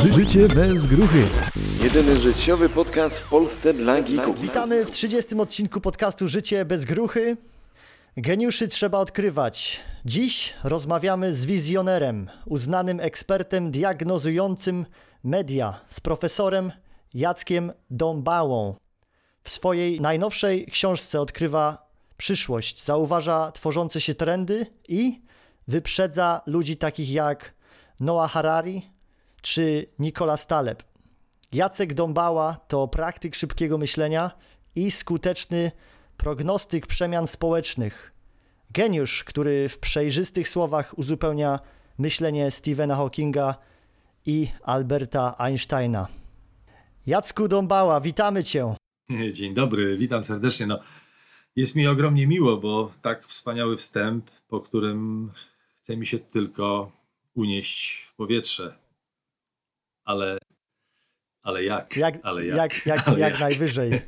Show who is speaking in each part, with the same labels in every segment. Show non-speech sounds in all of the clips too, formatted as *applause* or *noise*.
Speaker 1: Ży życie bez gruchy.
Speaker 2: Jedyny życiowy podcast w Polsce dla geeków.
Speaker 3: Witamy w 30 odcinku podcastu Życie bez gruchy. Geniuszy trzeba odkrywać. Dziś rozmawiamy z wizjonerem, uznanym ekspertem diagnozującym media, z profesorem Jackiem Dąbałą. W swojej najnowszej książce odkrywa przyszłość, zauważa tworzące się trendy i wyprzedza ludzi takich jak Noah Harari czy Nicolas Taleb. Jacek Dąbała to praktyk szybkiego myślenia i skuteczny prognostyk przemian społecznych. Geniusz, który w przejrzystych słowach uzupełnia myślenie Stephena Hawkinga i Alberta Einsteina. Jacku Dąbała, witamy Cię. *laughs*
Speaker 4: Dzień dobry, witam serdecznie. No, jest mi ogromnie miło, bo tak wspaniały wstęp, po którym chce mi się tylko unieść w powietrze. Ale, ale jak?
Speaker 3: Jak,
Speaker 4: ale
Speaker 3: jak, jak, jak,
Speaker 4: Ale
Speaker 3: jak najwyżej.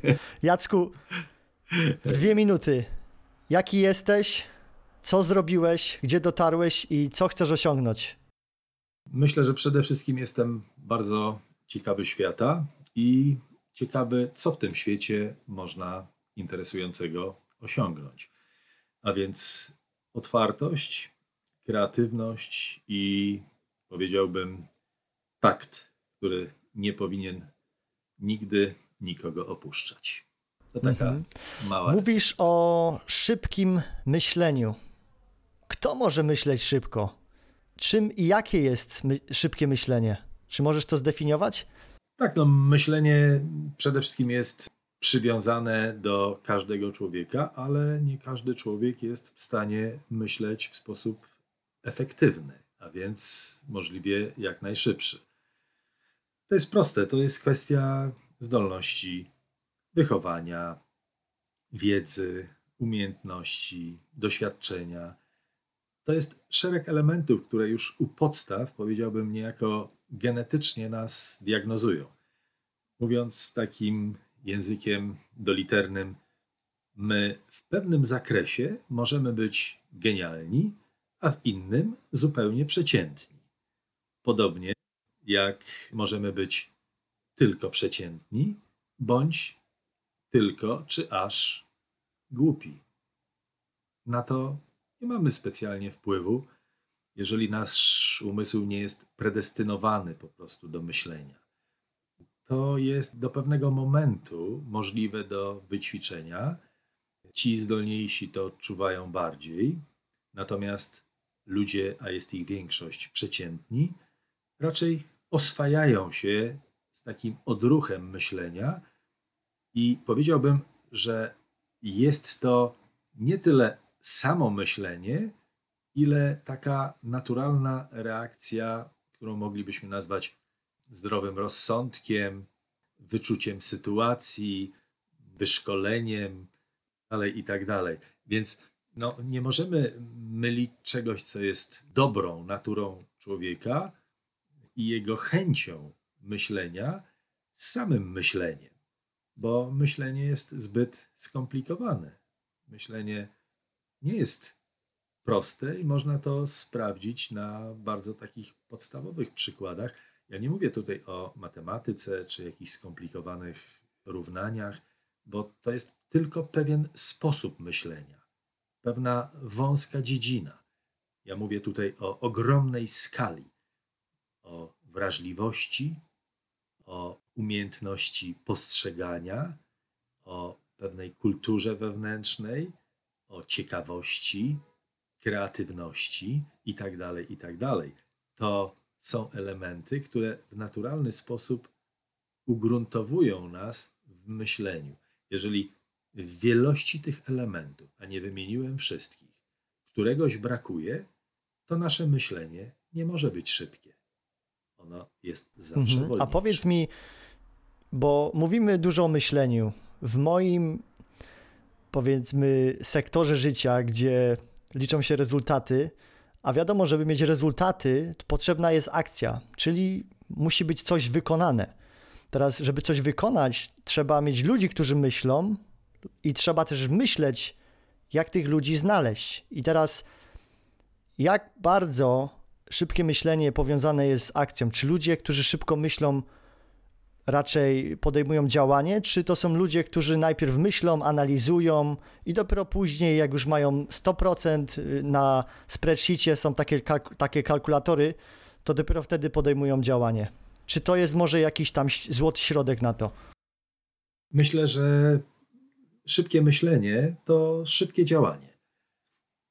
Speaker 3: Jacku, w dwie minuty. Jaki jesteś? Co zrobiłeś? Gdzie dotarłeś i co chcesz osiągnąć?
Speaker 4: Myślę, że przede wszystkim jestem bardzo ciekawy świata i ciekawy, co w tym świecie można interesującego osiągnąć. A więc otwartość, kreatywność i powiedziałbym takt, który nie powinien nigdy nikogo opuszczać. To taka mała.
Speaker 3: Mówisz o szybkim myśleniu. Kto może myśleć szybko? Czym i jakie jest my szybkie myślenie? Czy możesz to zdefiniować?
Speaker 4: Tak, no myślenie przede wszystkim jest przywiązane do każdego człowieka, ale nie każdy człowiek jest w stanie myśleć w sposób efektywny, a więc możliwie jak najszybszy. To jest proste, to jest kwestia zdolności, wychowania, wiedzy, umiejętności, doświadczenia. To jest szereg elementów, które już u podstaw, powiedziałbym, niejako genetycznie nas diagnozują. Mówiąc takim językiem doliternym, my w pewnym zakresie możemy być genialni, a w innym zupełnie przeciętni. Podobnie jak możemy być tylko przeciętni, bądź tylko czy aż głupi. Na to nie mamy specjalnie wpływu, jeżeli nasz umysł nie jest predestynowany po prostu do myślenia. To jest do pewnego momentu możliwe do wyćwiczenia. Ci zdolniejsi to odczuwają bardziej, natomiast ludzie, a jest ich większość przeciętni, raczej oswajają się z takim odruchem myślenia i powiedziałbym, że jest to nie tyle samo myślenie, ile taka naturalna reakcja, którą moglibyśmy nazwać zdrowym rozsądkiem, wyczuciem sytuacji, wyszkoleniem, dalej i tak dalej. Więc no, nie możemy mylić czegoś, co jest dobrą naturą człowieka i jego chęcią myślenia z samym myśleniem, bo myślenie jest zbyt skomplikowane. Myślenie nie jest proste i można to sprawdzić na bardzo takich podstawowych przykładach. Ja nie mówię tutaj o matematyce czy jakichś skomplikowanych równaniach, bo to jest tylko pewien sposób myślenia, pewna wąska dziedzina. Ja mówię tutaj o ogromnej skali, o wrażliwości, o umiejętności postrzegania, o pewnej kulturze wewnętrznej, o ciekawości, kreatywności itd., itd. To są elementy, które w naturalny sposób ugruntowują nas w myśleniu. Jeżeli w wielości tych elementów, a nie wymieniłem wszystkich, któregoś brakuje, to nasze myślenie nie może być szybkie. Ono jest zawsze
Speaker 3: Mhm. A
Speaker 4: wolniejsze.
Speaker 3: powiedz mi, bo mówimy dużo o myśleniu. W moim, powiedzmy, sektorze życia, gdzie liczą się rezultaty, a wiadomo, żeby mieć rezultaty, potrzebna jest akcja, czyli musi być coś wykonane. Teraz, żeby coś wykonać, trzeba mieć ludzi, którzy myślą, i trzeba też myśleć, jak tych ludzi znaleźć. I teraz, jak bardzo szybkie myślenie powiązane jest z akcją? Czy ludzie, którzy szybko myślą, raczej podejmują działanie, czy to są ludzie, którzy najpierw myślą, analizują i dopiero później, jak już mają 100% na spreadsheetie, są takie, takie kalkulatory, to dopiero wtedy podejmują działanie? Czy to jest może jakiś tam złoty środek na to?
Speaker 4: Myślę, że szybkie myślenie to szybkie działanie.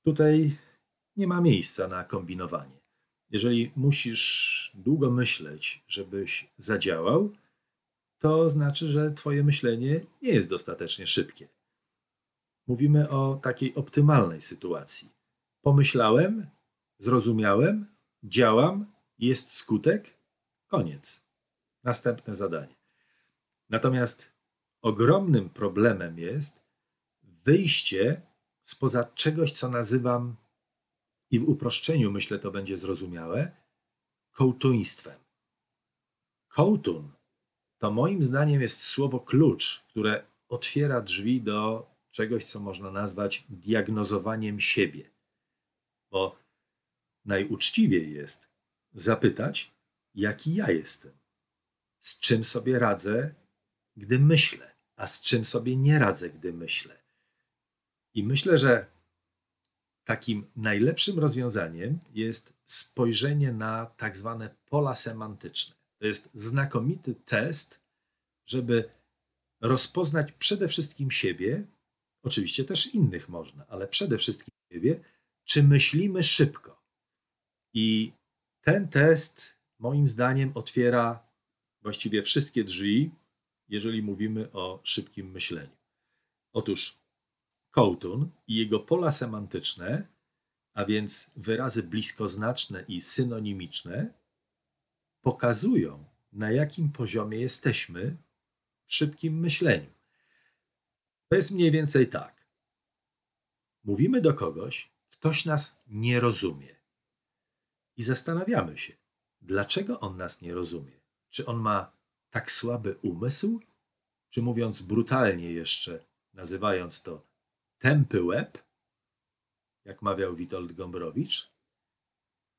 Speaker 4: Tutaj nie ma miejsca na kombinowanie. Jeżeli musisz długo myśleć, żebyś zadziałał, to znaczy, że Twoje myślenie nie jest dostatecznie szybkie. Mówimy o takiej optymalnej sytuacji. Pomyślałem, zrozumiałem, działam, jest skutek, koniec. Następne zadanie. Natomiast ogromnym problemem jest wyjście spoza czegoś, co nazywam, i w uproszczeniu myślę, to będzie zrozumiałe, kołtuństwem. Kołtun to moim zdaniem jest słowo klucz, które otwiera drzwi do czegoś, co można nazwać diagnozowaniem siebie. Bo najuczciwiej jest zapytać, jaki ja jestem, z czym sobie radzę, gdy myślę, a z czym sobie nie radzę, gdy myślę. I myślę, że takim najlepszym rozwiązaniem jest spojrzenie na tak zwane pola semantyczne. To jest znakomity test, żeby rozpoznać przede wszystkim siebie, oczywiście też innych można, ale przede wszystkim siebie, czy myślimy szybko. I ten test, moim zdaniem, otwiera właściwie wszystkie drzwi, jeżeli mówimy o szybkim myśleniu. Otóż Kołtun i jego pola semantyczne, a więc wyrazy bliskoznaczne i synonimiczne, pokazują, na jakim poziomie jesteśmy w szybkim myśleniu. To jest mniej więcej tak. Mówimy do kogoś, ktoś nas nie rozumie. I zastanawiamy się, dlaczego on nas nie rozumie. Czy on ma tak słaby umysł? Czy mówiąc brutalnie jeszcze, nazywając to tępy łeb, jak mawiał Witold Gombrowicz?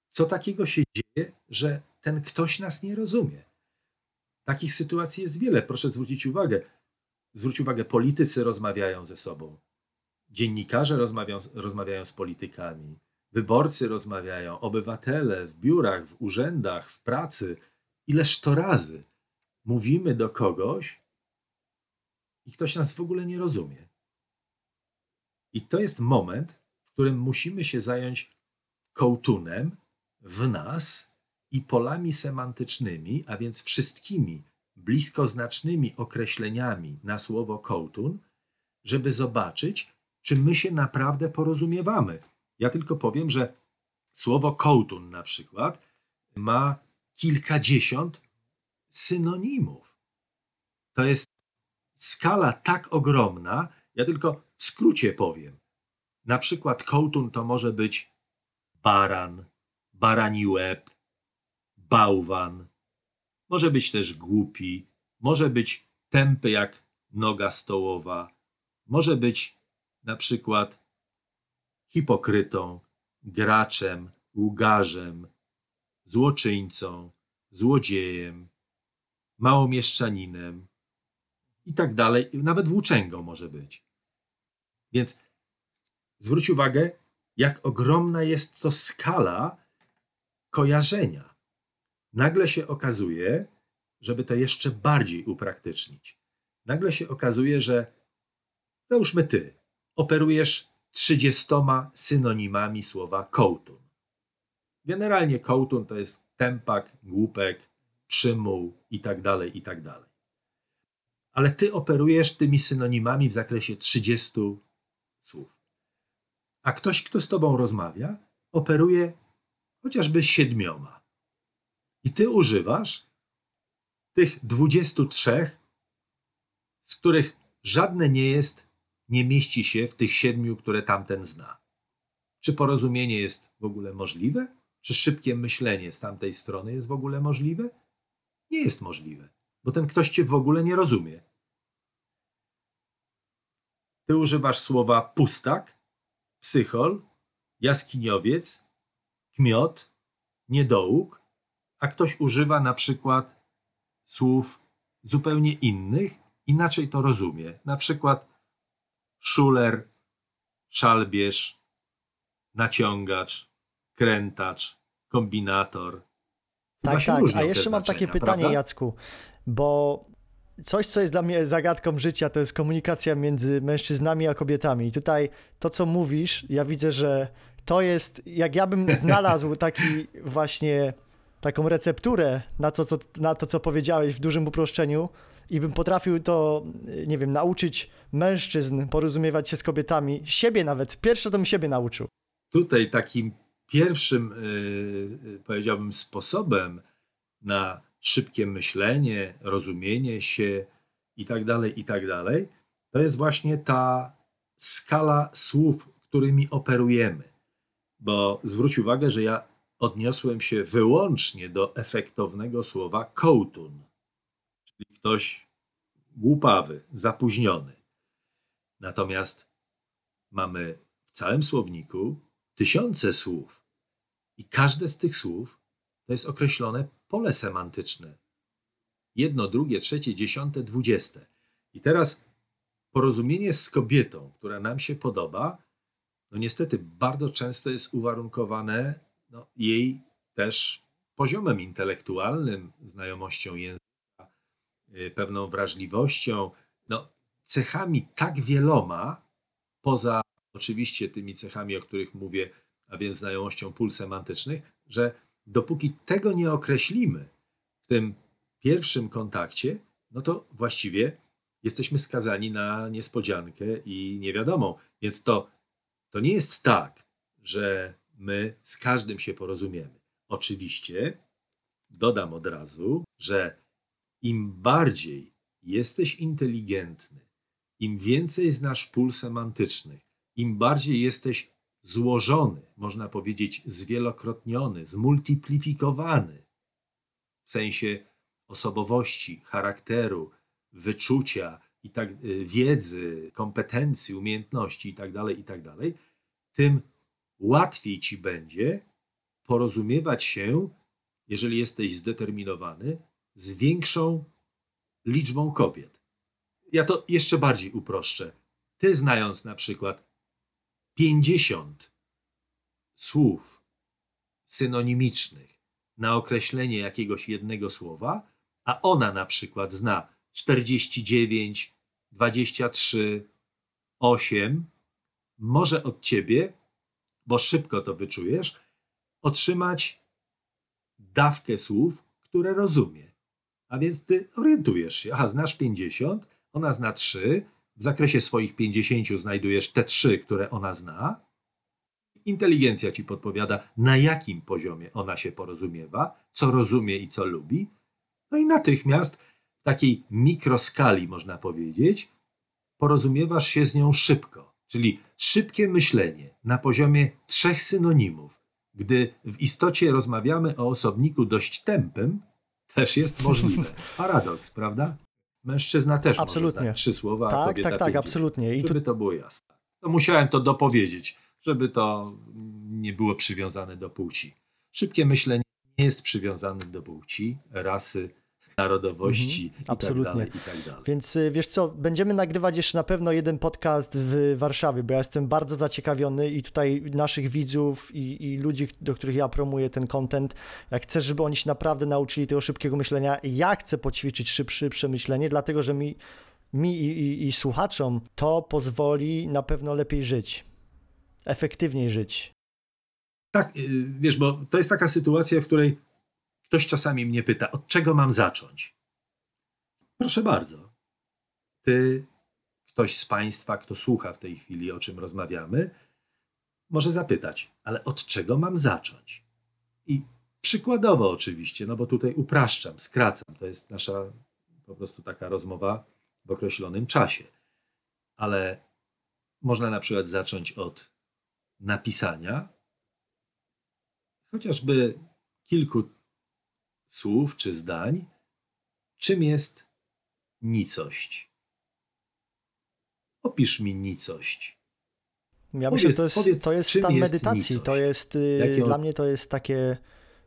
Speaker 4: Co takiego się dzieje, że ten ktoś nas nie rozumie? Takich sytuacji jest wiele. Proszę zwrócić uwagę. Zwróć uwagę, politycy rozmawiają ze sobą, dziennikarze rozmawiają, rozmawiają z politykami, wyborcy rozmawiają, obywatele w biurach, w urzędach, w pracy. Ileż to razy mówimy do kogoś i ktoś nas w ogóle nie rozumie. I to jest moment, w którym musimy się zająć kołtunem w nas i polami semantycznymi, a więc wszystkimi bliskoznacznymi określeniami na słowo kołtun, żeby zobaczyć, czy my się naprawdę porozumiewamy. Ja tylko powiem, że słowo kołtun na przykład ma kilkadziesiąt synonimów. To jest skala tak ogromna, ja tylko skrócie powiem. Na przykład kołtun to może być baran, barani łeb, bałwan, może być też głupi, może być tępy jak noga stołowa, może być na przykład hipokrytą, graczem, łgarzem, złoczyńcą, złodziejem, małomieszczaninem i tak dalej. Nawet włóczęgą może być. Więc zwróć uwagę, jak ogromna jest to skala kojarzenia. Nagle się okazuje, żeby to jeszcze bardziej upraktycznić, nagle się okazuje, że załóżmy ty, operujesz 30 synonimami słowa kołtun. Generalnie kołtun to jest tempak, głupek, przymuł i tak dalej, i tak. Ale ty operujesz tymi synonimami w zakresie 30 słów. A ktoś, kto z tobą rozmawia, operuje chociażby siedmioma. I ty używasz tych 23, z których żadne nie jest, nie mieści się w tych siedmiu, które tamten zna. Czy porozumienie jest w ogóle możliwe? Czy szybkie myślenie z tamtej strony jest w ogóle możliwe? Nie jest możliwe, bo ten ktoś cię w ogóle nie rozumie. Ty używasz słowa pustak, psychol, jaskiniowiec, kmiot niedołóg, a ktoś używa na przykład słów zupełnie innych, inaczej to rozumie. Na przykład szuler, szalbierz, naciągacz, krętacz, kombinator. Chyba
Speaker 3: Tak, tak. A jeszcze mam takie pytanie,
Speaker 4: prawda?
Speaker 3: Jacku, bo coś, co jest dla mnie zagadką życia, to jest komunikacja między mężczyznami a kobietami. I tutaj to, co mówisz, ja widzę, że to jest, jak ja bym *laughs* znalazł taki właśnie taką recepturę na to, co, na to, co powiedziałeś w dużym uproszczeniu i bym potrafił to, nie wiem, nauczyć mężczyzn porozumiewać się z kobietami, siebie nawet, pierwsze to bym siebie nauczył.
Speaker 4: Tutaj takim pierwszym, yy, powiedziałbym, sposobem na szybkie myślenie, rozumienie się i tak dalej, i tak to jest właśnie ta skala słów, którymi operujemy. Bo zwróć uwagę, że ja odniosłem się wyłącznie do efektownego słowa kołtun, czyli ktoś głupawy, zapóźniony. Natomiast mamy w całym słowniku tysiące słów i każde z tych słów to jest określone pole semantyczne. Jedno, drugie, trzecie, dziesiąte, dwudzieste. I teraz porozumienie z kobietą, która nam się podoba, no niestety bardzo często jest uwarunkowane no, jej też poziomem intelektualnym, znajomością języka, y, pewną wrażliwością, no, cechami tak wieloma, poza oczywiście tymi cechami, o których mówię, a więc znajomością pól semantycznych, że dopóki tego nie określimy w tym pierwszym kontakcie, no to właściwie jesteśmy skazani na niespodziankę i niewiadomą. Więc to, to nie jest tak, że my z każdym się porozumiemy. Oczywiście dodam od razu, że im bardziej jesteś inteligentny, im więcej znasz pól semantycznych, im bardziej jesteś złożony, można powiedzieć zwielokrotniony, zmultiplifikowany w sensie osobowości, charakteru, wyczucia i tak, y, wiedzy, kompetencji, umiejętności itd., itd., tym łatwiej ci będzie porozumiewać się, jeżeli jesteś zdeterminowany, z większą liczbą kobiet. Ja to jeszcze bardziej uproszczę. Ty znając na przykład 50 słów synonimicznych na określenie jakiegoś jednego słowa, a ona na przykład zna 49, 23, 8, może od ciebie, bo szybko to wyczujesz, otrzymać dawkę słów, które rozumie. A więc ty orientujesz się. Aha, znasz 50, ona zna 3, w zakresie swoich 50 znajdujesz te 3, które ona zna. Inteligencja ci podpowiada, na jakim poziomie ona się porozumiewa, co rozumie i co lubi. No i natychmiast w takiej mikroskali, można powiedzieć, porozumiewasz się z nią szybko. Czyli szybkie myślenie na poziomie trzech synonimów, gdy w istocie rozmawiamy o osobniku dość tępym, też jest możliwe. *laughs* Paradoks, prawda? Mężczyzna też
Speaker 3: Absolutnie.
Speaker 4: może trzy słowa,
Speaker 3: Tak,
Speaker 4: kobieta
Speaker 3: tak, tak,
Speaker 4: 50.
Speaker 3: absolutnie. I tu
Speaker 4: Żeby to było jasne. To musiałem to dopowiedzieć, żeby to nie było przywiązane do płci. Szybkie myślenie nie jest przywiązane do płci, rasy, narodowości
Speaker 3: Mhm,
Speaker 4: i
Speaker 3: absolutnie.
Speaker 4: tak dalej, i tak dalej.
Speaker 3: Więc y, wiesz co, będziemy nagrywać jeszcze na pewno jeden podcast w Warszawie, bo ja jestem bardzo zaciekawiony i tutaj naszych widzów i, i ludzi, do których ja promuję ten content, jak chcesz, żeby oni się naprawdę nauczyli tego szybkiego myślenia, ja chcę poćwiczyć szybsze przemyślenie, dlatego że mi, mi i, i, i słuchaczom to pozwoli na pewno lepiej żyć, efektywniej żyć.
Speaker 4: Tak, y, wiesz, bo to jest taka sytuacja, w której ktoś czasami mnie pyta, od czego mam zacząć? Proszę bardzo. Ty, ktoś z Państwa, kto słucha w tej chwili, o czym rozmawiamy, może zapytać, ale od czego mam zacząć? I przykładowo oczywiście, no bo tutaj upraszczam, skracam, to jest nasza po prostu taka rozmowa w określonym czasie. Ale można na przykład zacząć od napisania chociażby kilku słów czy zdań, czym jest nicość. Opisz mi nicość.
Speaker 3: Ja
Speaker 4: Powiedz-
Speaker 3: myślę, że to jest,
Speaker 4: powiedz,
Speaker 3: to jest stan
Speaker 4: jest
Speaker 3: medytacji,
Speaker 4: nicość?
Speaker 3: to jest, y,
Speaker 4: Jakie on-
Speaker 3: dla mnie to jest takie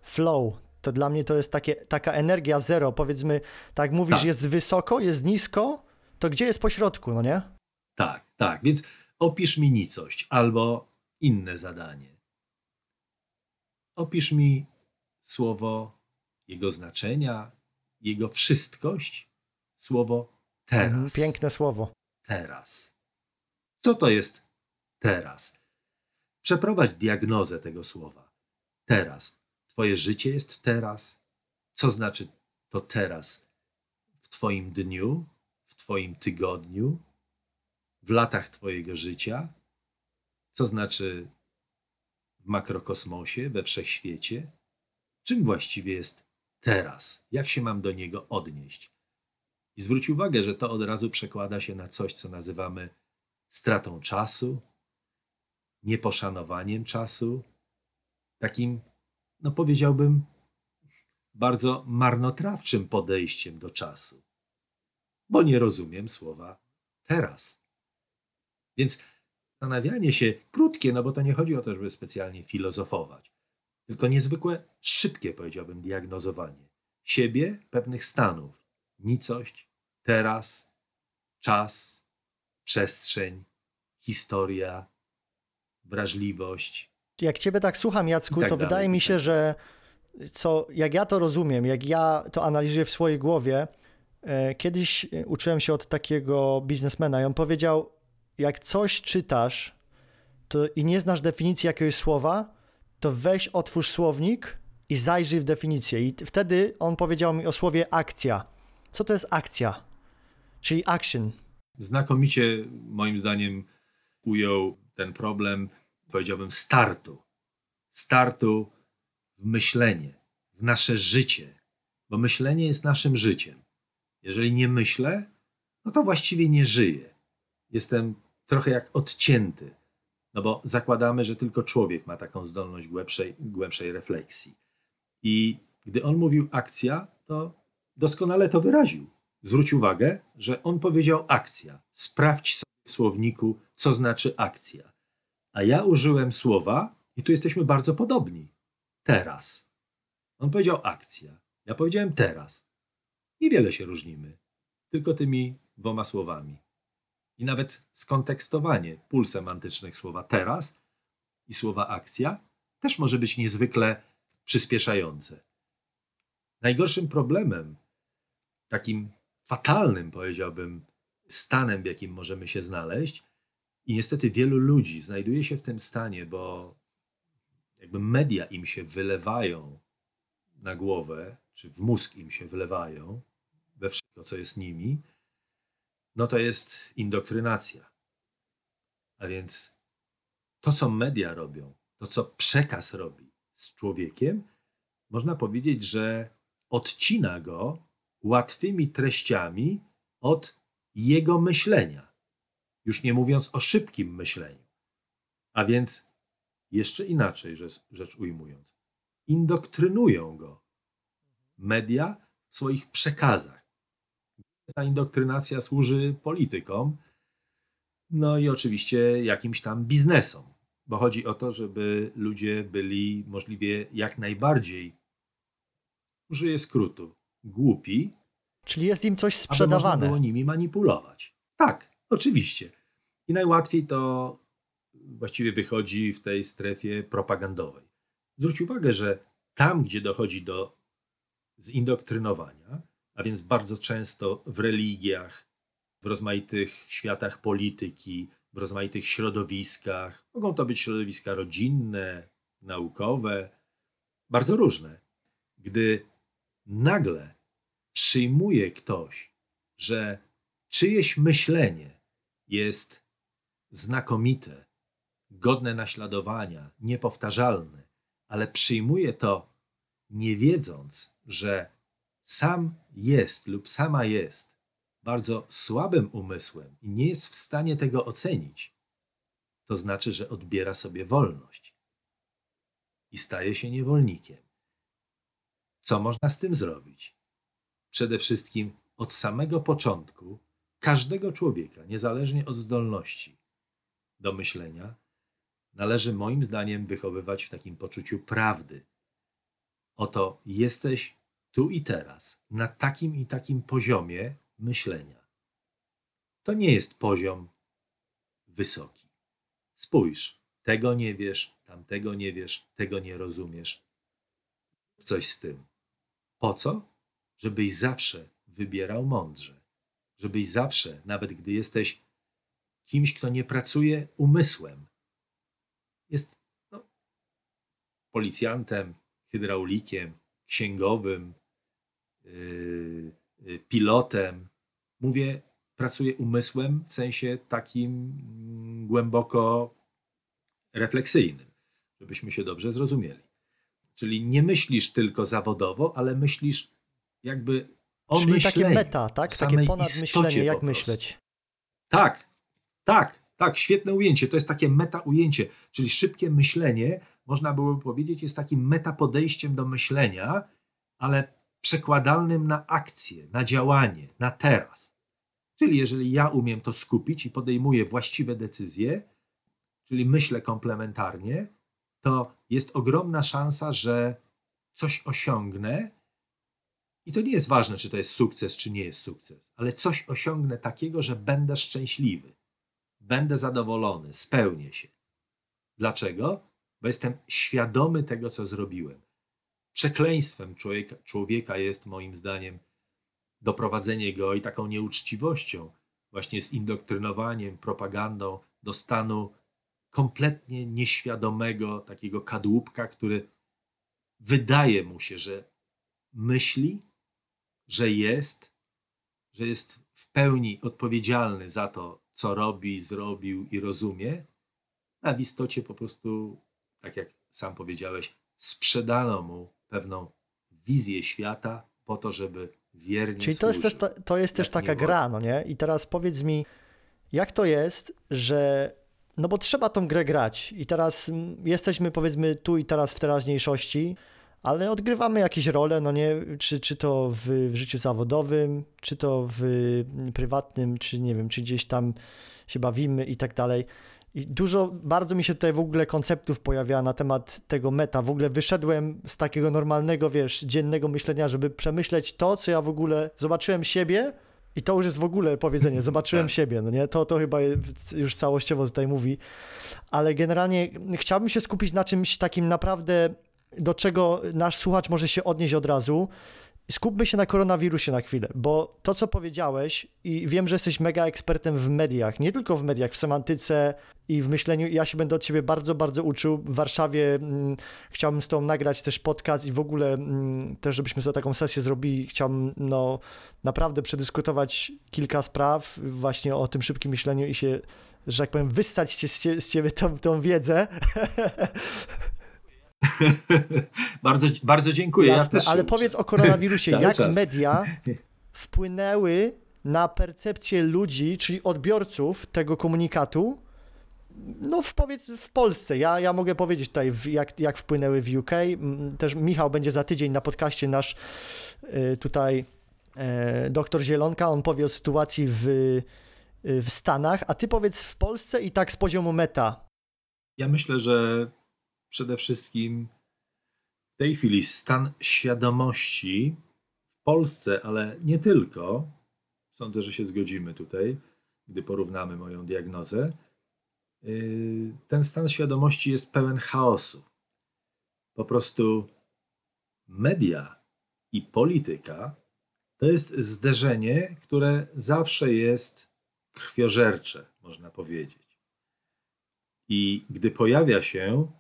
Speaker 3: flow. To dla mnie to jest takie, taka energia zero. Powiedzmy, tak mówisz,
Speaker 4: Tak.
Speaker 3: jest wysoko, jest nisko, to gdzie jest pośrodku, no nie?
Speaker 4: Tak, tak. Więc opisz mi nicość albo inne zadanie. Opisz mi słowo, jego znaczenia, jego wszystkość, słowo teraz.
Speaker 3: Mhm, Piękne słowo.
Speaker 4: Teraz. Co to jest teraz? Przeprowadź diagnozę tego słowa. Teraz. Twoje życie jest teraz. Co znaczy to teraz w Twoim dniu, w Twoim tygodniu, w latach Twojego życia? Co znaczy w makrokosmosie, we wszechświecie? Czym właściwie jest teraz? Jak się mam do niego odnieść? I zwróć uwagę, że to od razu przekłada się na coś, co nazywamy stratą czasu, nieposzanowaniem czasu, takim, no powiedziałbym, bardzo marnotrawczym podejściem do czasu, bo nie rozumiem słowa teraz. Więc zastanawianie się krótkie, no bo to nie chodzi o to, żeby specjalnie filozofować, tylko niezwykłe, szybkie, powiedziałbym, diagnozowanie siebie, pewnych stanów, nicość, teraz, czas, przestrzeń, historia, wrażliwość.
Speaker 3: Jak ciebie tak słucham, Jacku,
Speaker 4: tak
Speaker 3: to
Speaker 4: dalej,
Speaker 3: wydaje mi
Speaker 4: i
Speaker 3: się,
Speaker 4: tak
Speaker 3: że co, jak ja to rozumiem, jak ja to analizuję w swojej głowie, e, kiedyś e, uczyłem się od takiego biznesmena i on powiedział, jak coś czytasz to i nie znasz definicji jakiegoś słowa, to weź, otwórz słownik i zajrzyj w definicję. I wtedy on powiedział mi o słowie akcja. Co to jest akcja? Czyli action.
Speaker 4: Znakomicie, moim zdaniem, ujął ten problem, powiedziałbym, startu. Startu w myślenie, w nasze życie, bo myślenie jest naszym życiem. Jeżeli nie myślę, no to właściwie nie żyję. Jestem trochę jak odcięty, no bo zakładamy, że tylko człowiek ma taką zdolność głębszej, głębszej refleksji. I gdy on mówił akcja, to doskonale to wyraził. Zwróć uwagę, że on powiedział akcja. Sprawdź sobie w słowniku, co znaczy akcja. A ja użyłem słowa, i tu jesteśmy bardzo podobni. Teraz. On powiedział akcja. Ja powiedziałem teraz. Niewiele się różnimy, tylko tymi dwoma słowami. I nawet skontekstowanie pól semantycznych słowa teraz i słowa akcja też może być niezwykle przyspieszające. Najgorszym problemem, takim fatalnym, powiedziałbym, stanem, w jakim możemy się znaleźć, i niestety wielu ludzi znajduje się w tym stanie, bo jakby media im się wylewają na głowę, czy w mózg im się wylewają, we wszystko, co jest nimi, no to jest indoktrynacja. A więc to, co media robią, to, co przekaz robi z człowiekiem, można powiedzieć, że odcina go łatwymi treściami od jego myślenia. Już nie mówiąc o szybkim myśleniu. A więc jeszcze inaczej rzecz, rzecz ujmując, indoktrynują go media w swoich przekazach. Ta indoktrynacja służy politykom, no i oczywiście jakimś tam biznesom, bo chodzi o to, żeby ludzie byli możliwie jak najbardziej, użyję skrótu, głupi,
Speaker 3: Czyli jest im coś
Speaker 4: aby można
Speaker 3: sprzedawane.
Speaker 4: było nimi manipulować. Tak, oczywiście. I najłatwiej to właściwie wychodzi w tej strefie propagandowej. Zwróć uwagę, że tam, gdzie dochodzi do zindoktrynowania, a więc bardzo często w religiach, w rozmaitych światach polityki, w rozmaitych środowiskach, mogą to być środowiska rodzinne, naukowe, bardzo różne. Gdy nagle przyjmuje ktoś, że czyjeś myślenie jest znakomite, godne naśladowania, niepowtarzalne, ale przyjmuje to nie wiedząc, że sam jest lub sama jest bardzo słabym umysłem i nie jest w stanie tego ocenić, to znaczy, że odbiera sobie wolność i staje się niewolnikiem. Co można z tym zrobić? Przede wszystkim od samego początku każdego człowieka, niezależnie od zdolności do myślenia, należy moim zdaniem wychowywać w takim poczuciu prawdy. Oto jesteś tu i teraz, na takim i takim poziomie myślenia. To nie jest poziom wysoki. Spójrz, tego nie wiesz, tamtego nie wiesz, tego nie rozumiesz. Coś z tym. Po co? Żebyś zawsze wybierał mądrze. Żebyś zawsze, nawet gdy jesteś kimś, kto nie pracuje umysłem, jest no, policjantem, hydraulikiem, księgowym, pilotem. Mówię, pracuje umysłem w sensie takim mm, głęboko refleksyjnym, żebyśmy się dobrze zrozumieli. Czyli nie myślisz tylko zawodowo, ale myślisz jakby o
Speaker 3: Czyli
Speaker 4: myśleniu.
Speaker 3: takie meta, tak? Takie ponadmyślenie, jak
Speaker 4: po
Speaker 3: myśleć.
Speaker 4: Tak, tak, tak, świetne ujęcie. To jest takie meta ujęcie, czyli szybkie myślenie, można byłoby powiedzieć, jest takim meta podejściem do myślenia, ale przekładalnym na akcję, na działanie, na teraz. Czyli jeżeli ja umiem to skupić i podejmuję właściwe decyzje, czyli myślę komplementarnie, to jest ogromna szansa, że coś osiągnę. I to nie jest ważne, czy to jest sukces, czy nie jest sukces, ale coś osiągnę takiego, że będę szczęśliwy, będę zadowolony, spełnię się. Dlaczego? Bo jestem świadomy tego, co zrobiłem. Przekleństwem człowieka, człowieka jest, moim zdaniem, doprowadzenie go i taką nieuczciwością, właśnie z indoktrynowaniem, propagandą do stanu kompletnie nieświadomego, takiego kadłubka, który wydaje mu się, że myśli, że jest, że jest w pełni odpowiedzialny za to, co robi, zrobił i rozumie, a w istocie po prostu, tak jak sam powiedziałeś, sprzedano mu pewną wizję świata po to, żeby wiernie
Speaker 3: Czyli to jest też, ta, to jest też taka gra, no nie? I teraz powiedz mi, jak to jest, że. No bo trzeba tą grę grać i teraz jesteśmy powiedzmy tu i teraz w teraźniejszości, ale odgrywamy jakieś role, no nie? Czy, czy to w, w życiu zawodowym, czy to w prywatnym, czy nie wiem, czy gdzieś tam się bawimy i tak dalej. I dużo, bardzo mi się tutaj w ogóle konceptów pojawia na temat tego meta. W ogóle wyszedłem z takiego normalnego, wiesz, dziennego myślenia, żeby przemyśleć to, co ja w ogóle zobaczyłem siebie i to już jest w ogóle powiedzenie, zobaczyłem *laughs*
Speaker 4: Tak.
Speaker 3: siebie, no nie? To, to chyba już całościowo tutaj mówi, ale generalnie chciałbym się skupić na czymś takim naprawdę, do czego nasz słuchacz może się odnieść od razu. Skupmy się na koronawirusie na chwilę, bo to, co powiedziałeś, i wiem, że jesteś mega ekspertem w mediach, nie tylko w mediach, w semantyce i w myśleniu. Ja się będę od ciebie bardzo, bardzo uczył. W Warszawie mm, chciałbym z tobą nagrać też podcast i w ogóle mm, też, żebyśmy sobie taką sesję zrobili. Chciałbym no, naprawdę przedyskutować kilka spraw właśnie o tym szybkim myśleniu i się, że tak powiem, wystać z, z ciebie tą, tą wiedzę. *laughs* *laughs*
Speaker 4: bardzo, bardzo dziękuję. ja
Speaker 3: Jasne,
Speaker 4: też się
Speaker 3: ale powiedz o koronawirusie. *laughs* Jak
Speaker 4: czas.
Speaker 3: media *laughs* wpłynęły na percepcję ludzi, czyli odbiorców tego komunikatu, no w, powiedz w Polsce. Ja, ja mogę powiedzieć tutaj, w, jak, jak wpłynęły w UK. Też Michał będzie za tydzień na podcaście nasz y, tutaj e, doktor Zielonka, on powie o sytuacji w, y, w Stanach, a ty powiedz w Polsce i tak z poziomu meta.
Speaker 4: Ja myślę, że przede wszystkim w tej chwili stan świadomości w Polsce, ale nie tylko, sądzę, że się zgodzimy tutaj, gdy porównamy moją diagnozę, yy, ten stan świadomości jest pełen chaosu. Po prostu media i polityka to jest zderzenie, które zawsze jest krwiożercze, można powiedzieć. I gdy pojawia się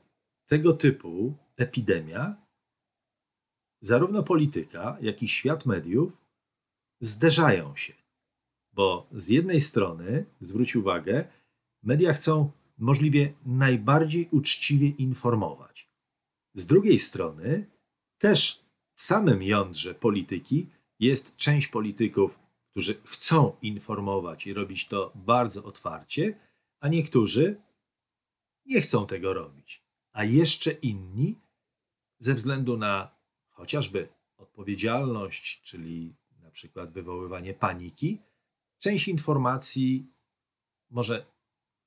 Speaker 4: tego typu epidemia, zarówno polityka, jak i świat mediów zderzają się. Bo z jednej strony, zwróć uwagę, media chcą możliwie najbardziej uczciwie informować. Z drugiej strony, też w samym jądrze polityki jest część polityków, którzy chcą informować i robić to bardzo otwarcie, a niektórzy nie chcą tego robić, a jeszcze inni, ze względu na chociażby odpowiedzialność, czyli na przykład wywoływanie paniki, część informacji może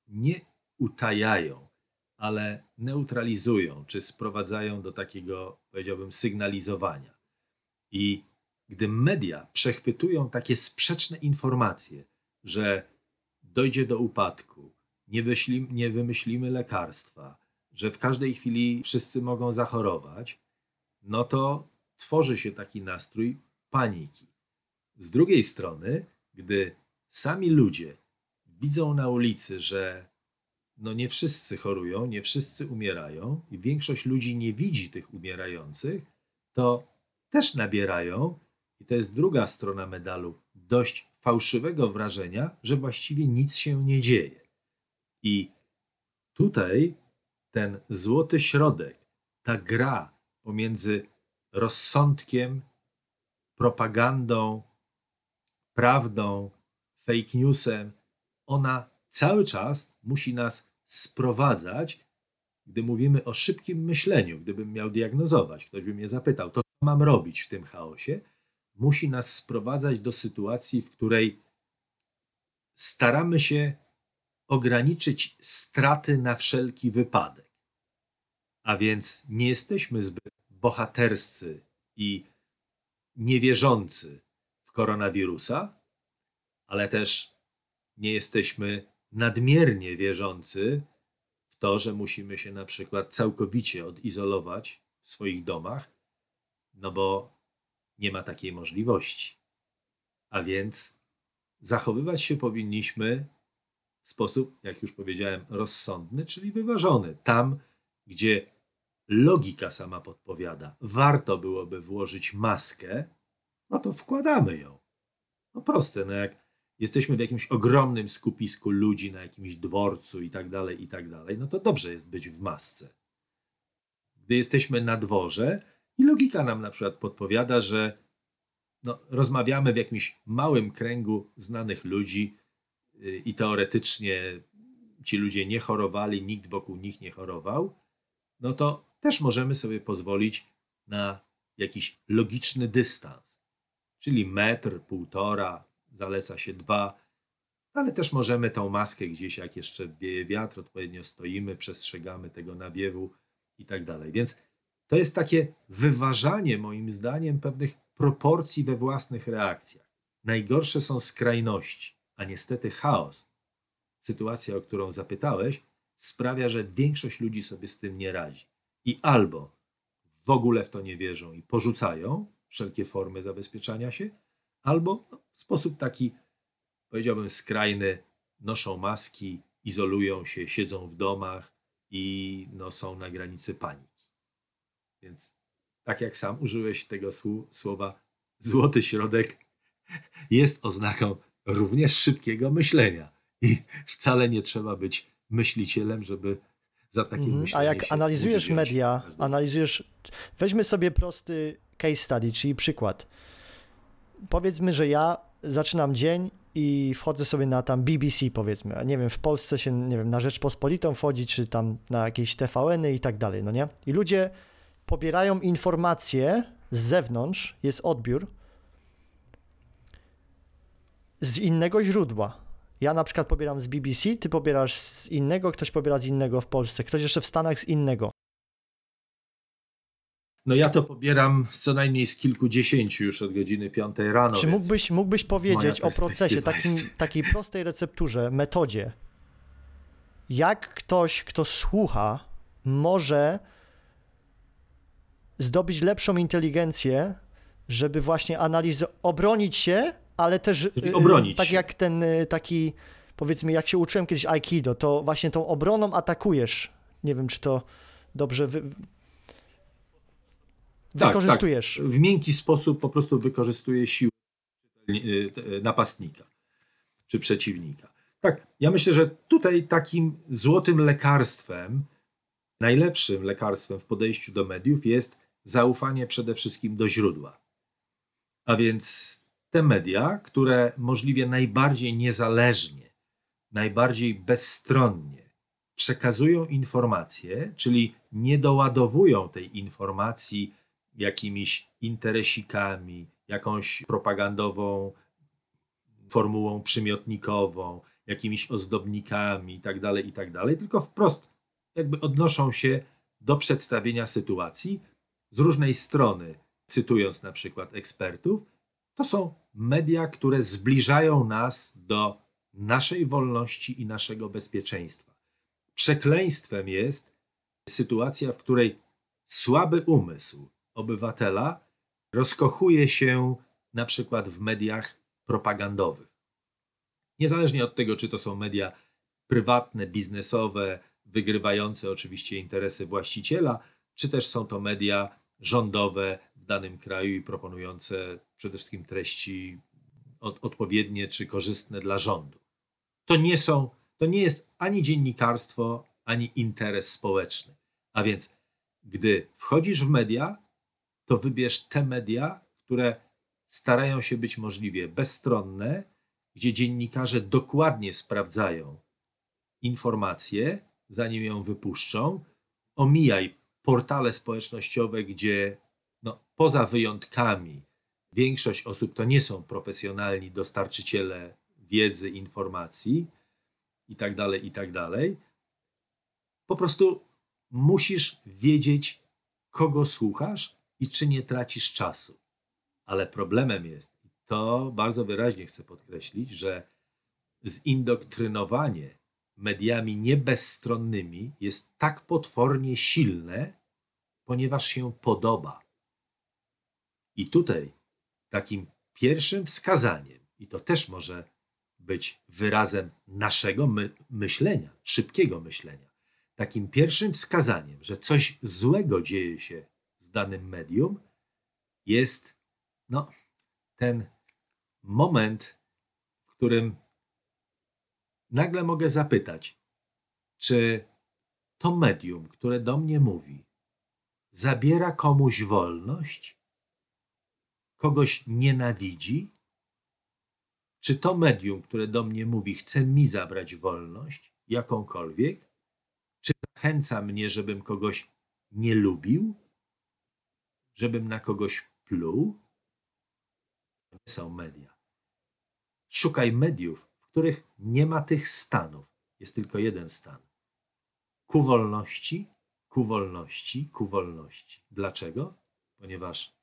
Speaker 4: nie utajają, ale neutralizują czy sprowadzają do takiego, powiedziałbym, sygnalizowania. I gdy media przechwytują takie sprzeczne informacje, że dojdzie do upadku, nie, wyśli, nie wymyślimy lekarstwa, że w każdej chwili wszyscy mogą zachorować, no to tworzy się taki nastrój paniki. Z drugiej strony, gdy sami ludzie widzą na ulicy, że no nie wszyscy chorują, nie wszyscy umierają i większość ludzi nie widzi tych umierających, to też nabierają, i to jest druga strona medalu, dość fałszywego wrażenia, że właściwie nic się nie dzieje. I tutaj ten złoty środek, ta gra pomiędzy rozsądkiem, propagandą, prawdą, fake newsem, ona cały czas musi nas sprowadzać, gdy mówimy o szybkim myśleniu, gdybym miał diagnozować, ktoś by mnie zapytał, to co mam robić w tym chaosie, musi nas sprowadzać do sytuacji, w której staramy się ograniczyć straty na wszelki wypadek. A więc nie jesteśmy zbyt bohaterscy i niewierzący w koronawirusa, ale też nie jesteśmy nadmiernie wierzący w to, że musimy się na przykład całkowicie odizolować w swoich domach, no bo nie ma takiej możliwości. A więc zachowywać się powinniśmy w sposób, jak już powiedziałem, rozsądny, czyli wyważony. Tam, gdzie logika sama podpowiada, warto byłoby włożyć maskę, no to wkładamy ją. No proste, no jak jesteśmy w jakimś ogromnym skupisku ludzi na jakimś dworcu i tak dalej, i tak dalej, no to dobrze jest być w masce. Gdy jesteśmy na dworze i logika nam na przykład podpowiada, że no, rozmawiamy w jakimś małym kręgu znanych ludzi yy, i teoretycznie ci ludzie nie chorowali, nikt wokół nich nie chorował, no to też możemy sobie pozwolić na jakiś logiczny dystans, czyli metr, półtora, zaleca się dwa, ale też możemy tą maskę gdzieś, jak jeszcze wieje wiatr, odpowiednio stoimy, przestrzegamy tego nawiewu i tak dalej. Więc to jest takie wyważanie, moim zdaniem, pewnych proporcji we własnych reakcjach. Najgorsze są skrajności, a niestety chaos. Sytuacja, o którą zapytałeś, sprawia, że większość ludzi sobie z tym nie radzi. I albo w ogóle w to nie wierzą i porzucają wszelkie formy zabezpieczania się, albo no, w sposób taki, powiedziałbym, skrajny, noszą maski, izolują się, siedzą w domach i no, są na granicy paniki. Więc tak jak sam użyłeś tego słowa, złoty środek jest oznaką również szybkiego myślenia. I wcale nie trzeba być myślicielem, żeby za takie
Speaker 3: Mhm.
Speaker 4: myślenie
Speaker 3: A jak analizujesz media, analizujesz. Weźmy sobie prosty case study, czyli przykład. Powiedzmy, że ja zaczynam dzień i wchodzę sobie na tam BBC, powiedzmy. a Nie wiem, w Polsce się, nie wiem, na Rzeczpospolitą wchodzi, czy tam na jakieś TVN-y i tak dalej, no nie? I ludzie pobierają informacje z zewnątrz, jest odbiór z innego źródła. Ja na przykład pobieram z BBC, ty pobierasz z innego, ktoś pobiera z innego w Polsce, ktoś jeszcze w Stanach z innego.
Speaker 4: No ja to pobieram co najmniej z kilkudziesięciu już od godziny 5 rano.
Speaker 3: Czy mógłbyś, mógłbyś powiedzieć o procesie, takim,
Speaker 4: jest-
Speaker 3: takiej prostej recepturze, metodzie, jak ktoś, kto słucha, może zdobyć lepszą inteligencję, żeby właśnie analizować, obronić się, ale też
Speaker 4: Czyli
Speaker 3: y,
Speaker 4: obronić
Speaker 3: tak jak ten y, taki, powiedzmy, jak się uczyłem kiedyś Aikido, to właśnie tą obroną atakujesz. Nie wiem, czy to dobrze wy...
Speaker 4: Tak,
Speaker 3: wykorzystujesz.
Speaker 4: Tak. W miękki sposób po prostu wykorzystuje siłę y, y, napastnika czy przeciwnika. Tak, ja myślę, że tutaj takim złotym lekarstwem, najlepszym lekarstwem w podejściu do mediów jest zaufanie przede wszystkim do źródła. A więc te media, które możliwie najbardziej niezależnie, najbardziej bezstronnie przekazują informacje, czyli nie doładowują tej informacji jakimiś interesikami, jakąś propagandową formułą przymiotnikową, jakimiś ozdobnikami itd., itd., tylko wprost jakby odnoszą się do przedstawienia sytuacji z różnej strony, cytując na przykład ekspertów, to są media, które zbliżają nas do naszej wolności i naszego bezpieczeństwa. Przekleństwem jest sytuacja, w której słaby umysł obywatela rozkochuje się na przykład w mediach propagandowych. Niezależnie od tego, czy to są media prywatne, biznesowe, wygrywające oczywiście interesy właściciela, czy też są to media rządowe w danym kraju i proponujące przede wszystkim treści od, odpowiednie czy korzystne dla rządu. To nie są, to nie jest ani dziennikarstwo, ani interes społeczny. A więc, gdy wchodzisz w media, to wybierz te media, które starają się być możliwie bezstronne, gdzie dziennikarze dokładnie sprawdzają informację, zanim ją wypuszczą. Omijaj portale społecznościowe, gdzie no, poza wyjątkami większość osób to nie są profesjonalni dostarczyciele wiedzy, informacji i tak dalej, i tak dalej. Po prostu musisz wiedzieć, kogo słuchasz i czy nie tracisz czasu. Ale problemem jest, i to bardzo wyraźnie chcę podkreślić, że zindoktrynowanie mediami niebezstronnymi jest tak potwornie silne, ponieważ się podoba. I tutaj takim pierwszym wskazaniem, i to też może być wyrazem naszego my myślenia, szybkiego myślenia, takim pierwszym wskazaniem, że coś złego dzieje się z danym medium, jest no, ten moment, w którym nagle mogę zapytać, czy to medium, które do mnie mówi, zabiera komuś wolność, kogoś nienawidzi? Czy to medium, które do mnie mówi, chce mi zabrać wolność, jakąkolwiek? Czy zachęca mnie, żebym kogoś nie lubił? Żebym na kogoś pluł? To nie są media. Szukaj mediów, w których nie ma tych stanów. Jest tylko jeden stan. Ku wolności, ku wolności, ku wolności. Dlaczego? Ponieważ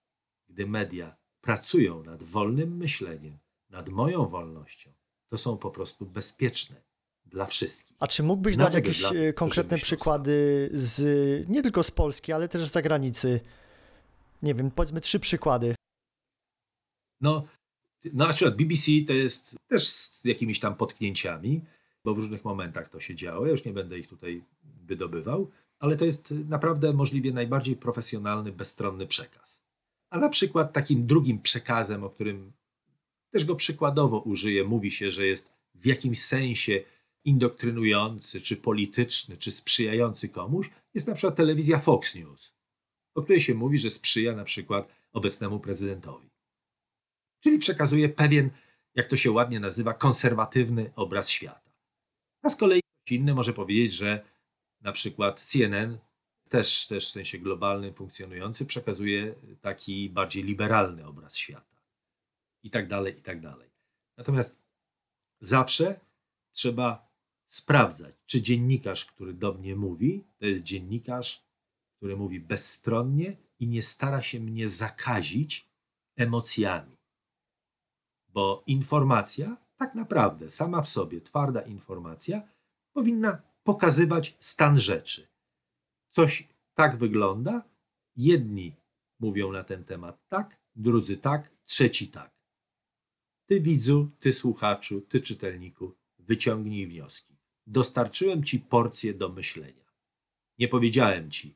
Speaker 4: gdy media pracują nad wolnym myśleniem, nad moją wolnością, to są po prostu bezpieczne dla wszystkich.
Speaker 3: A czy mógłbyś
Speaker 4: Nawet
Speaker 3: dać jakieś
Speaker 4: dla-
Speaker 3: e, konkretne przykłady z nie tylko z Polski, ale też z zagranicy? Nie wiem, powiedzmy trzy przykłady.
Speaker 4: No, no na przykład BBC to jest też z jakimiś tam potknięciami, bo w różnych momentach to się działo. Ja już nie będę ich tutaj wydobywał, ale to jest naprawdę możliwie najbardziej profesjonalny, bezstronny przekaz. A na przykład takim drugim przekazem, o którym też go przykładowo użyję, mówi się, że jest w jakimś sensie indoktrynujący, czy polityczny, czy sprzyjający komuś, jest na przykład telewizja Fox News, o której się mówi, że sprzyja na przykład obecnemu prezydentowi. Czyli przekazuje pewien, jak to się ładnie nazywa, konserwatywny obraz świata. A z kolei ktoś inny może powiedzieć, że na przykład CNN, też, też w sensie globalnym funkcjonujący, przekazuje taki bardziej liberalny obraz świata. I tak dalej, i tak dalej. Natomiast zawsze trzeba sprawdzać, czy dziennikarz, który do mnie mówi, to jest dziennikarz, który mówi bezstronnie i nie stara się mnie zakazić emocjami. Bo informacja, tak naprawdę, sama w sobie, twarda informacja, powinna pokazywać stan rzeczy. Coś tak wygląda, jedni mówią na ten temat tak, drudzy tak, trzeci tak. Ty widzu, ty słuchaczu, ty czytelniku, wyciągnij wnioski. Dostarczyłem ci porcję do myślenia. Nie powiedziałem ci,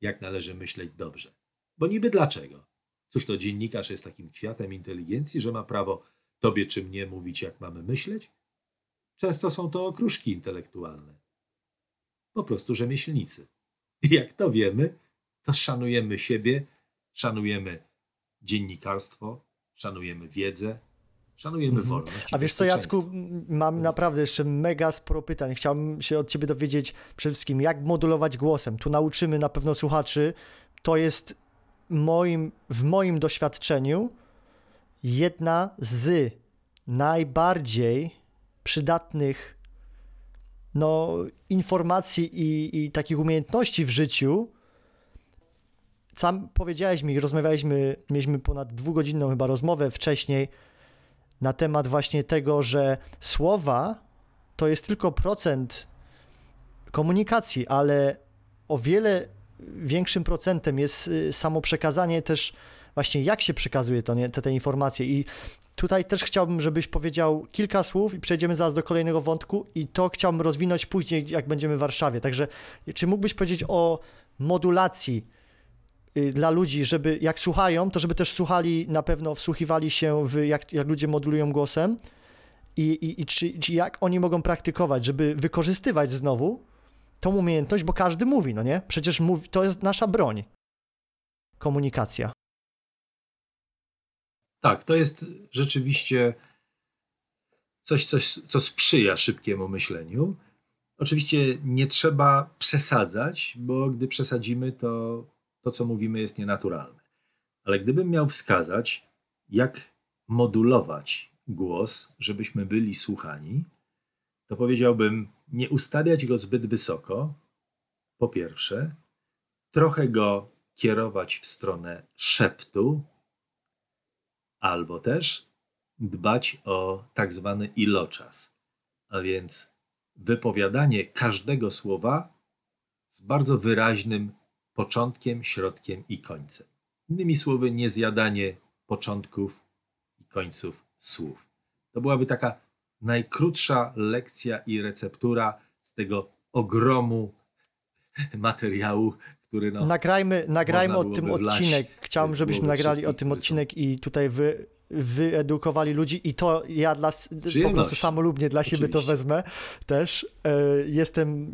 Speaker 4: jak należy myśleć dobrze. Bo niby dlaczego? Cóż to dziennikarz jest takim kwiatem inteligencji, że ma prawo tobie czy mnie mówić, jak mamy myśleć? Często są to okruszki intelektualne. Po prostu rzemieślnicy. I jak to wiemy, to szanujemy siebie, szanujemy dziennikarstwo, szanujemy wiedzę, szanujemy wolność.
Speaker 3: Mhm. A wiesz co, Jacku, mam naprawdę jeszcze mega sporo pytań. Chciałbym się od ciebie dowiedzieć przede wszystkim, jak modulować głosem. Tu nauczymy na pewno słuchaczy. To jest moim, w moim doświadczeniu jedna z najbardziej przydatnych no, informacji i, i takich umiejętności w życiu. Sam powiedziałeś mi, rozmawialiśmy, mieliśmy ponad dwugodzinną chyba rozmowę wcześniej na temat właśnie tego, że słowa to jest tylko procent komunikacji, ale o wiele większym procentem jest y, samo przekazanie też właśnie jak się przekazuje to, nie, te, te informacje i tutaj też chciałbym, żebyś powiedział kilka słów i przejdziemy zaraz do kolejnego wątku i to chciałbym rozwinąć później, jak będziemy w Warszawie. Także czy mógłbyś powiedzieć o modulacji y, dla ludzi, żeby jak słuchają, to żeby też słuchali, na pewno wsłuchiwali się w jak, jak ludzie modulują głosem i, i, i czy, czy jak oni mogą praktykować, żeby wykorzystywać znowu tą umiejętność, bo każdy mówi, no nie? Przecież mówi, to jest nasza broń. Komunikacja.
Speaker 4: Tak, to jest rzeczywiście coś, coś, co sprzyja szybkiemu myśleniu. Oczywiście nie trzeba przesadzać, bo gdy przesadzimy, to to, co mówimy, jest nienaturalne. Ale gdybym miał wskazać, jak modulować głos, żebyśmy byli słuchani, to powiedziałbym, nie ustawiać go zbyt wysoko, po pierwsze, trochę go kierować w stronę szeptu, albo też dbać o tak zwany iloczas, a więc wypowiadanie każdego słowa z bardzo wyraźnym początkiem, środkiem i końcem. Innymi słowy, nie zjadanie początków i końców słów. To byłaby taka najkrótsza lekcja i receptura z tego ogromu materiału, który no,
Speaker 3: Nagrajmy, nagrajmy o tym odcinek. Chciałem,
Speaker 4: w
Speaker 3: żebyśmy nagrali o tym odcinek i tutaj wy, wyedukowali ludzi i to ja dla, po prostu samolubnie dla siebie to wezmę też. E, jestem,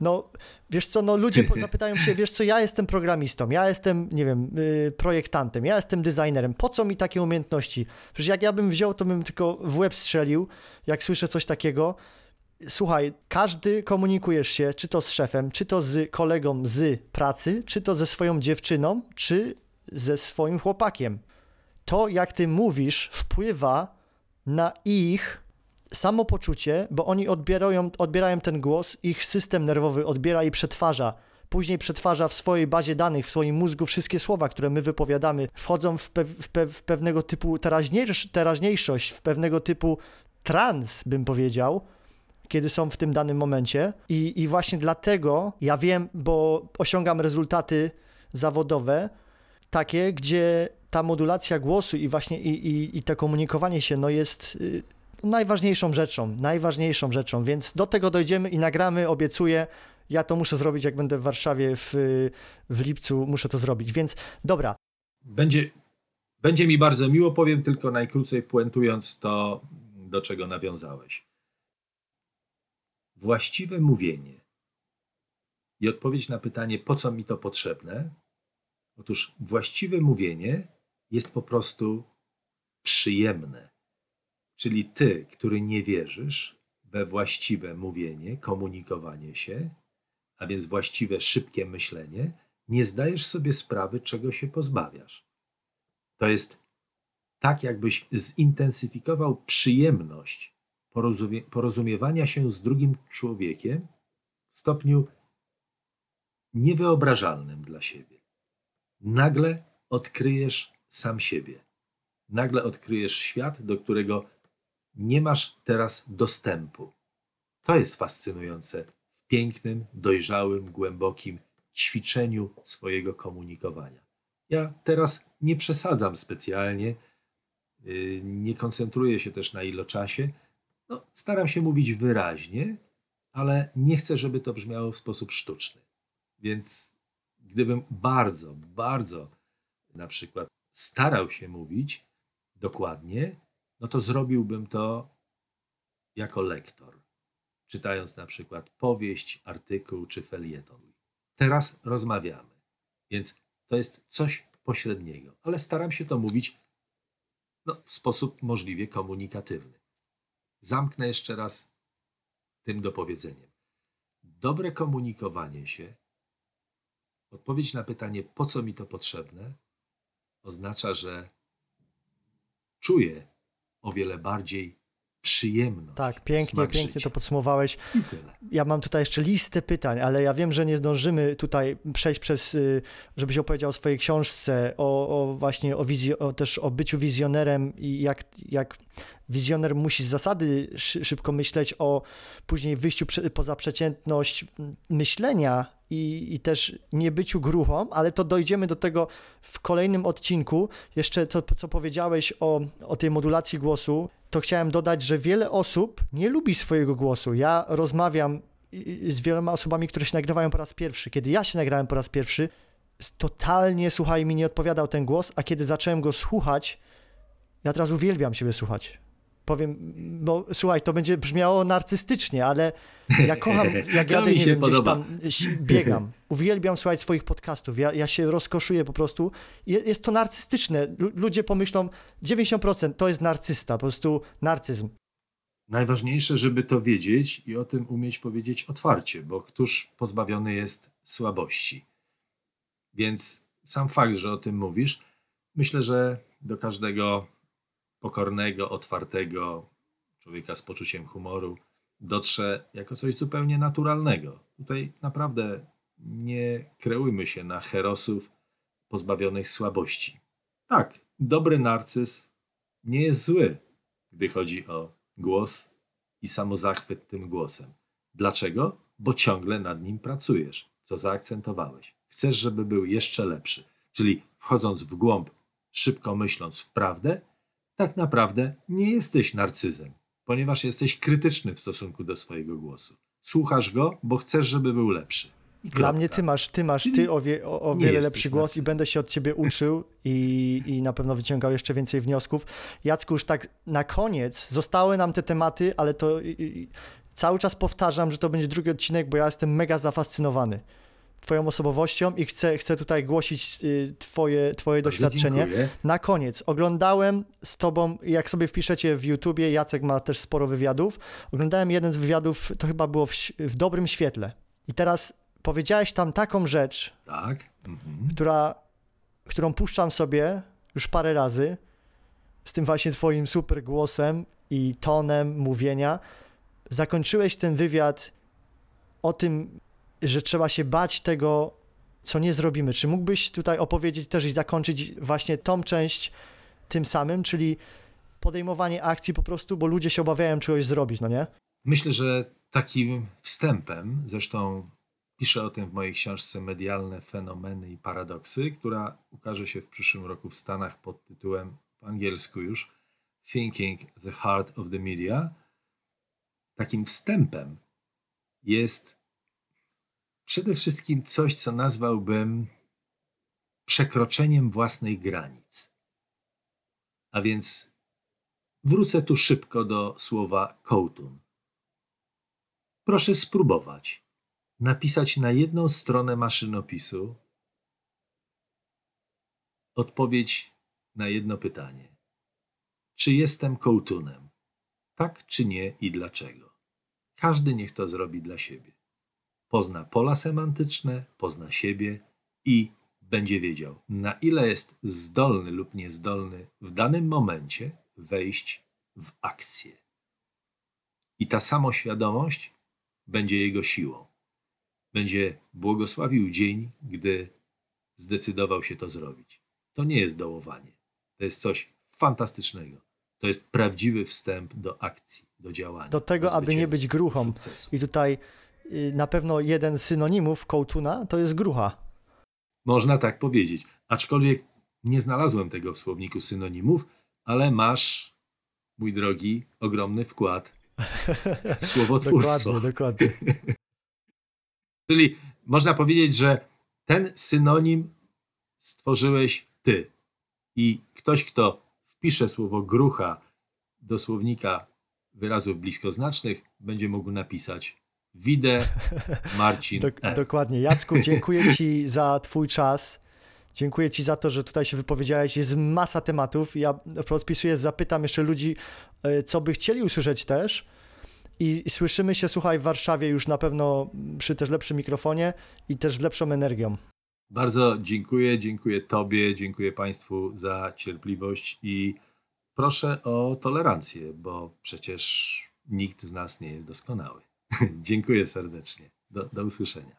Speaker 3: no wiesz co, no ludzie *laughs* zapytają się, wiesz co, ja jestem programistą, ja jestem, nie wiem, y, projektantem, ja jestem designerem, po co mi takie umiejętności? Przecież jak ja bym wziął, to bym tylko w łeb strzelił, jak słyszę coś takiego. Słuchaj, każdy komunikujesz się, czy to z szefem, czy to z kolegą z pracy, czy to ze swoją dziewczyną, czy ze swoim chłopakiem. To, jak ty mówisz, wpływa na ich samopoczucie, bo oni odbierają, odbierają ten głos, ich system nerwowy odbiera i przetwarza. Później przetwarza w swojej bazie danych, w swoim mózgu wszystkie słowa, które my wypowiadamy, wchodzą w, pew, w, pew, w pewnego typu teraźniejsz, teraźniejszość, w pewnego typu trans, bym powiedział, kiedy są w tym danym momencie. I, I właśnie dlatego ja wiem, bo osiągam rezultaty zawodowe takie, gdzie ta modulacja głosu i właśnie i, i, i to komunikowanie się no jest y, najważniejszą rzeczą, najważniejszą rzeczą, więc do tego dojdziemy i nagramy, obiecuję. Ja to muszę zrobić, jak będę w Warszawie w, w lipcu, muszę to zrobić. Więc dobra,
Speaker 4: Będzie, będzie mi bardzo miło, powiem tylko najkrócej, puentując to, do czego nawiązałeś. Właściwe mówienie i odpowiedź na pytanie, po co mi to potrzebne? Otóż właściwe mówienie jest po prostu przyjemne. Czyli ty, który nie wierzysz we właściwe mówienie, komunikowanie się, a więc właściwe, szybkie myślenie, nie zdajesz sobie sprawy, czego się pozbawiasz. To jest tak, jakbyś zintensyfikował przyjemność porozumie- porozumiewania się z drugim człowiekiem w stopniu niewyobrażalnym dla siebie. Nagle odkryjesz sam siebie. Nagle odkryjesz świat, do którego nie masz teraz dostępu. To jest fascynujące w pięknym, dojrzałym, głębokim ćwiczeniu swojego komunikowania. Ja teraz nie przesadzam specjalnie, yy, nie koncentruję się też na iloczasie. No, staram się mówić wyraźnie, ale nie chcę, żeby to brzmiało w sposób sztuczny. Więc gdybym bardzo, bardzo na przykład starał się mówić dokładnie, no to zrobiłbym to jako lektor, czytając na przykład powieść, artykuł czy felieton. Teraz rozmawiamy, więc to jest coś pośredniego, ale staram się to mówić no, w sposób możliwie komunikatywny. Zamknę jeszcze raz tym dopowiedzeniem. Dobre komunikowanie się, odpowiedź na pytanie, po co mi to potrzebne, oznacza, że czuję o wiele bardziej przyjemność.
Speaker 3: Tak, pięknie, pięknie
Speaker 4: życia.
Speaker 3: to podsumowałeś. Ja mam tutaj jeszcze listę pytań, ale ja wiem, że nie zdążymy tutaj przejść przez, y, żebyś opowiedział o swojej książce, o, o właśnie o, wizji, o też o byciu wizjonerem i jak, jak wizjoner musi z zasady szy, szybko myśleć o później wyjściu poza przeciętność myślenia i, i też nie byciu gruchą, ale to dojdziemy do tego w kolejnym odcinku. Jeszcze to, co powiedziałeś o, o tej modulacji głosu, to chciałem dodać, że wiele osób nie lubi swojego głosu. Ja rozmawiam z wieloma osobami, które się nagrywają po raz pierwszy. Kiedy ja się nagrałem po raz pierwszy, totalnie, słuchaj, mi nie odpowiadał ten głos, a kiedy zacząłem go słuchać, ja teraz uwielbiam siebie słuchać. Powiem, bo słuchaj, to będzie brzmiało narcystycznie, ale ja *laughs* kocham, jak jadę, nie wiem, gdzieś tam biegam. Uwielbiam słuchać swoich podcastów. Ja, ja się rozkoszuję po prostu. Je- Jest to narcystyczne. Lu- Ludzie pomyślą, 90% to jest narcysta, po prostu narcyzm.
Speaker 4: Najważniejsze, żeby to wiedzieć i o tym umieć powiedzieć otwarcie, bo któż pozbawiony jest słabości. Więc sam fakt, że o tym mówisz, myślę, że do każdego pokornego, otwartego człowieka z poczuciem humoru dotrze jako coś zupełnie naturalnego. Tutaj naprawdę nie kreujmy się na herosów pozbawionych słabości. Tak, dobry narcyz nie jest zły, gdy chodzi o głos i samozachwyt tym głosem. Dlaczego? Bo ciągle nad nim pracujesz, co zaakcentowałeś. Chcesz, żeby był jeszcze lepszy. Czyli wchodząc w głąb, szybko myśląc w prawdę, tak naprawdę nie jesteś narcyzem, ponieważ jesteś krytyczny w stosunku do swojego głosu. Słuchasz go, bo chcesz, żeby był lepszy. I
Speaker 3: Dla mnie ty masz, ty masz, ty o, wie, o, o wiele lepszy głos i będę się od ciebie uczył i, i na pewno wyciągał jeszcze więcej wniosków. Jacku, już tak na koniec zostały nam te tematy, ale to i, i, cały czas powtarzam, że to będzie drugi odcinek, bo ja jestem mega zafascynowany twoją osobowością i chcę, chcę tutaj głosić y, twoje, twoje
Speaker 4: Bardzo
Speaker 3: doświadczenie.
Speaker 4: dziękuję.
Speaker 3: Na koniec, oglądałem z tobą, jak sobie wpiszecie w YouTubie, Jacek ma też sporo wywiadów, oglądałem jeden z wywiadów, to chyba było w, w dobrym świetle. I teraz powiedziałeś tam taką rzecz,
Speaker 4: Tak. Mhm.
Speaker 3: która, którą puszczam sobie już parę razy, z tym właśnie twoim super głosem i tonem mówienia. Zakończyłeś ten wywiad o tym, że trzeba się bać tego, co nie zrobimy. Czy mógłbyś tutaj opowiedzieć też i zakończyć właśnie tą część tym samym, czyli podejmowanie akcji po prostu, bo ludzie się obawiają czegoś zrobić, no nie?
Speaker 4: Myślę, że takim wstępem, zresztą piszę o tym w mojej książce Medialne fenomeny i paradoksy, która ukaże się w przyszłym roku w Stanach pod tytułem po angielsku już Thinking the Heart of the Media. Takim wstępem jest przede wszystkim coś, co nazwałbym przekroczeniem własnych granic. A więc wrócę tu szybko do słowa kołtun. Proszę spróbować napisać na jedną stronę maszynopisu odpowiedź na jedno pytanie. Czy jestem kołtunem? Tak czy nie i dlaczego? Każdy niech to zrobi dla siebie. Pozna pola semantyczne, pozna siebie i będzie wiedział, na ile jest zdolny lub niezdolny w danym momencie wejść w akcję. I ta samoświadomość będzie jego siłą. Będzie błogosławił dzień, gdy zdecydował się to zrobić. To nie jest dołowanie. To jest coś fantastycznego. To jest prawdziwy wstęp do akcji, do działania.
Speaker 3: Do tego, aby nie być gruchą.
Speaker 4: Sukcesu.
Speaker 3: I tutaj na pewno jeden z synonimów kołtuna to jest grucha.
Speaker 4: Można tak powiedzieć. Aczkolwiek nie znalazłem tego w słowniku synonimów, ale masz, mój drogi, ogromny wkład w *laughs* słowotwórstwo.
Speaker 3: Dokładnie, dokładnie. *laughs*
Speaker 4: Czyli można powiedzieć, że ten synonim stworzyłeś ty. I ktoś, kto wpisze słowo grucha do słownika wyrazów bliskoznacznych, będzie mógł napisać Widę *laughs* Marcin.
Speaker 3: Dok-
Speaker 4: E.
Speaker 3: dokładnie. Jacku, *laughs* dziękuję Ci za Twój czas. Dziękuję Ci za to, że tutaj się wypowiedziałeś. Jest masa tematów. Ja rozpisuję, zapytam jeszcze ludzi, e, co by chcieli usłyszeć też. I, I słyszymy się, słuchaj, w Warszawie już na pewno przy też lepszym mikrofonie i też z lepszą energią.
Speaker 4: Bardzo dziękuję, dziękuję Tobie, dziękuję Państwu za cierpliwość i proszę o tolerancję, bo przecież nikt z nas nie jest doskonały. *laughs* Dziękuję serdecznie. Do, do usłyszenia.